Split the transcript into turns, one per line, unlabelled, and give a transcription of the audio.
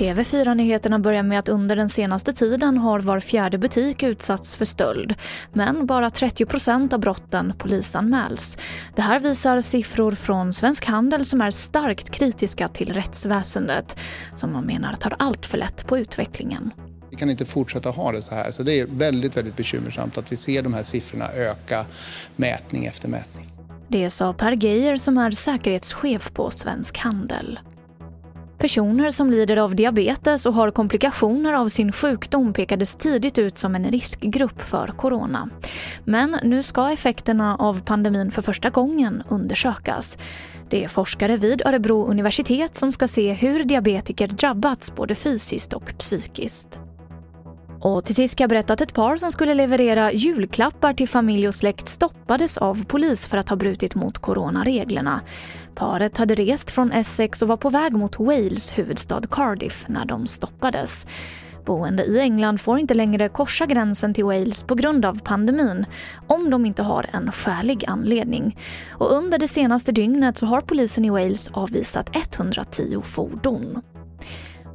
TV4-nyheterna börjar med att under den senaste tiden har var fjärde butik utsatts för stöld. Men bara 30 procent av brotten polisanmäls. Det här visar siffror från Svensk Handel som är starkt kritiska till rättsväsendet. Som man menar tar allt för lätt på utvecklingen.
Vi kan inte fortsätta ha det så här. Så det är väldigt, väldigt bekymmersamt att vi ser de här siffrorna öka mätning efter mätning.
Det sa Per Geijer som är säkerhetschef på Svensk Handel. Personer som lider av diabetes och har komplikationer av sin sjukdom pekades tidigt ut som en riskgrupp för corona. Men nu ska effekterna av pandemin för första gången undersökas. Det är forskare vid Örebro universitet som ska se hur diabetiker drabbats både fysiskt och psykiskt. Och till sist ska jag berätta att ett par som skulle leverera julklappar till familj och släkt stoppades av polis för att ha brutit mot coronareglerna. Paret hade rest från Essex och var på väg mot Wales huvudstad Cardiff när de stoppades. Boende i England får inte längre korsa gränsen till Wales på grund av pandemin om de inte har en skälig anledning. Och under det senaste dygnet så har polisen i Wales avvisat 110 fordon.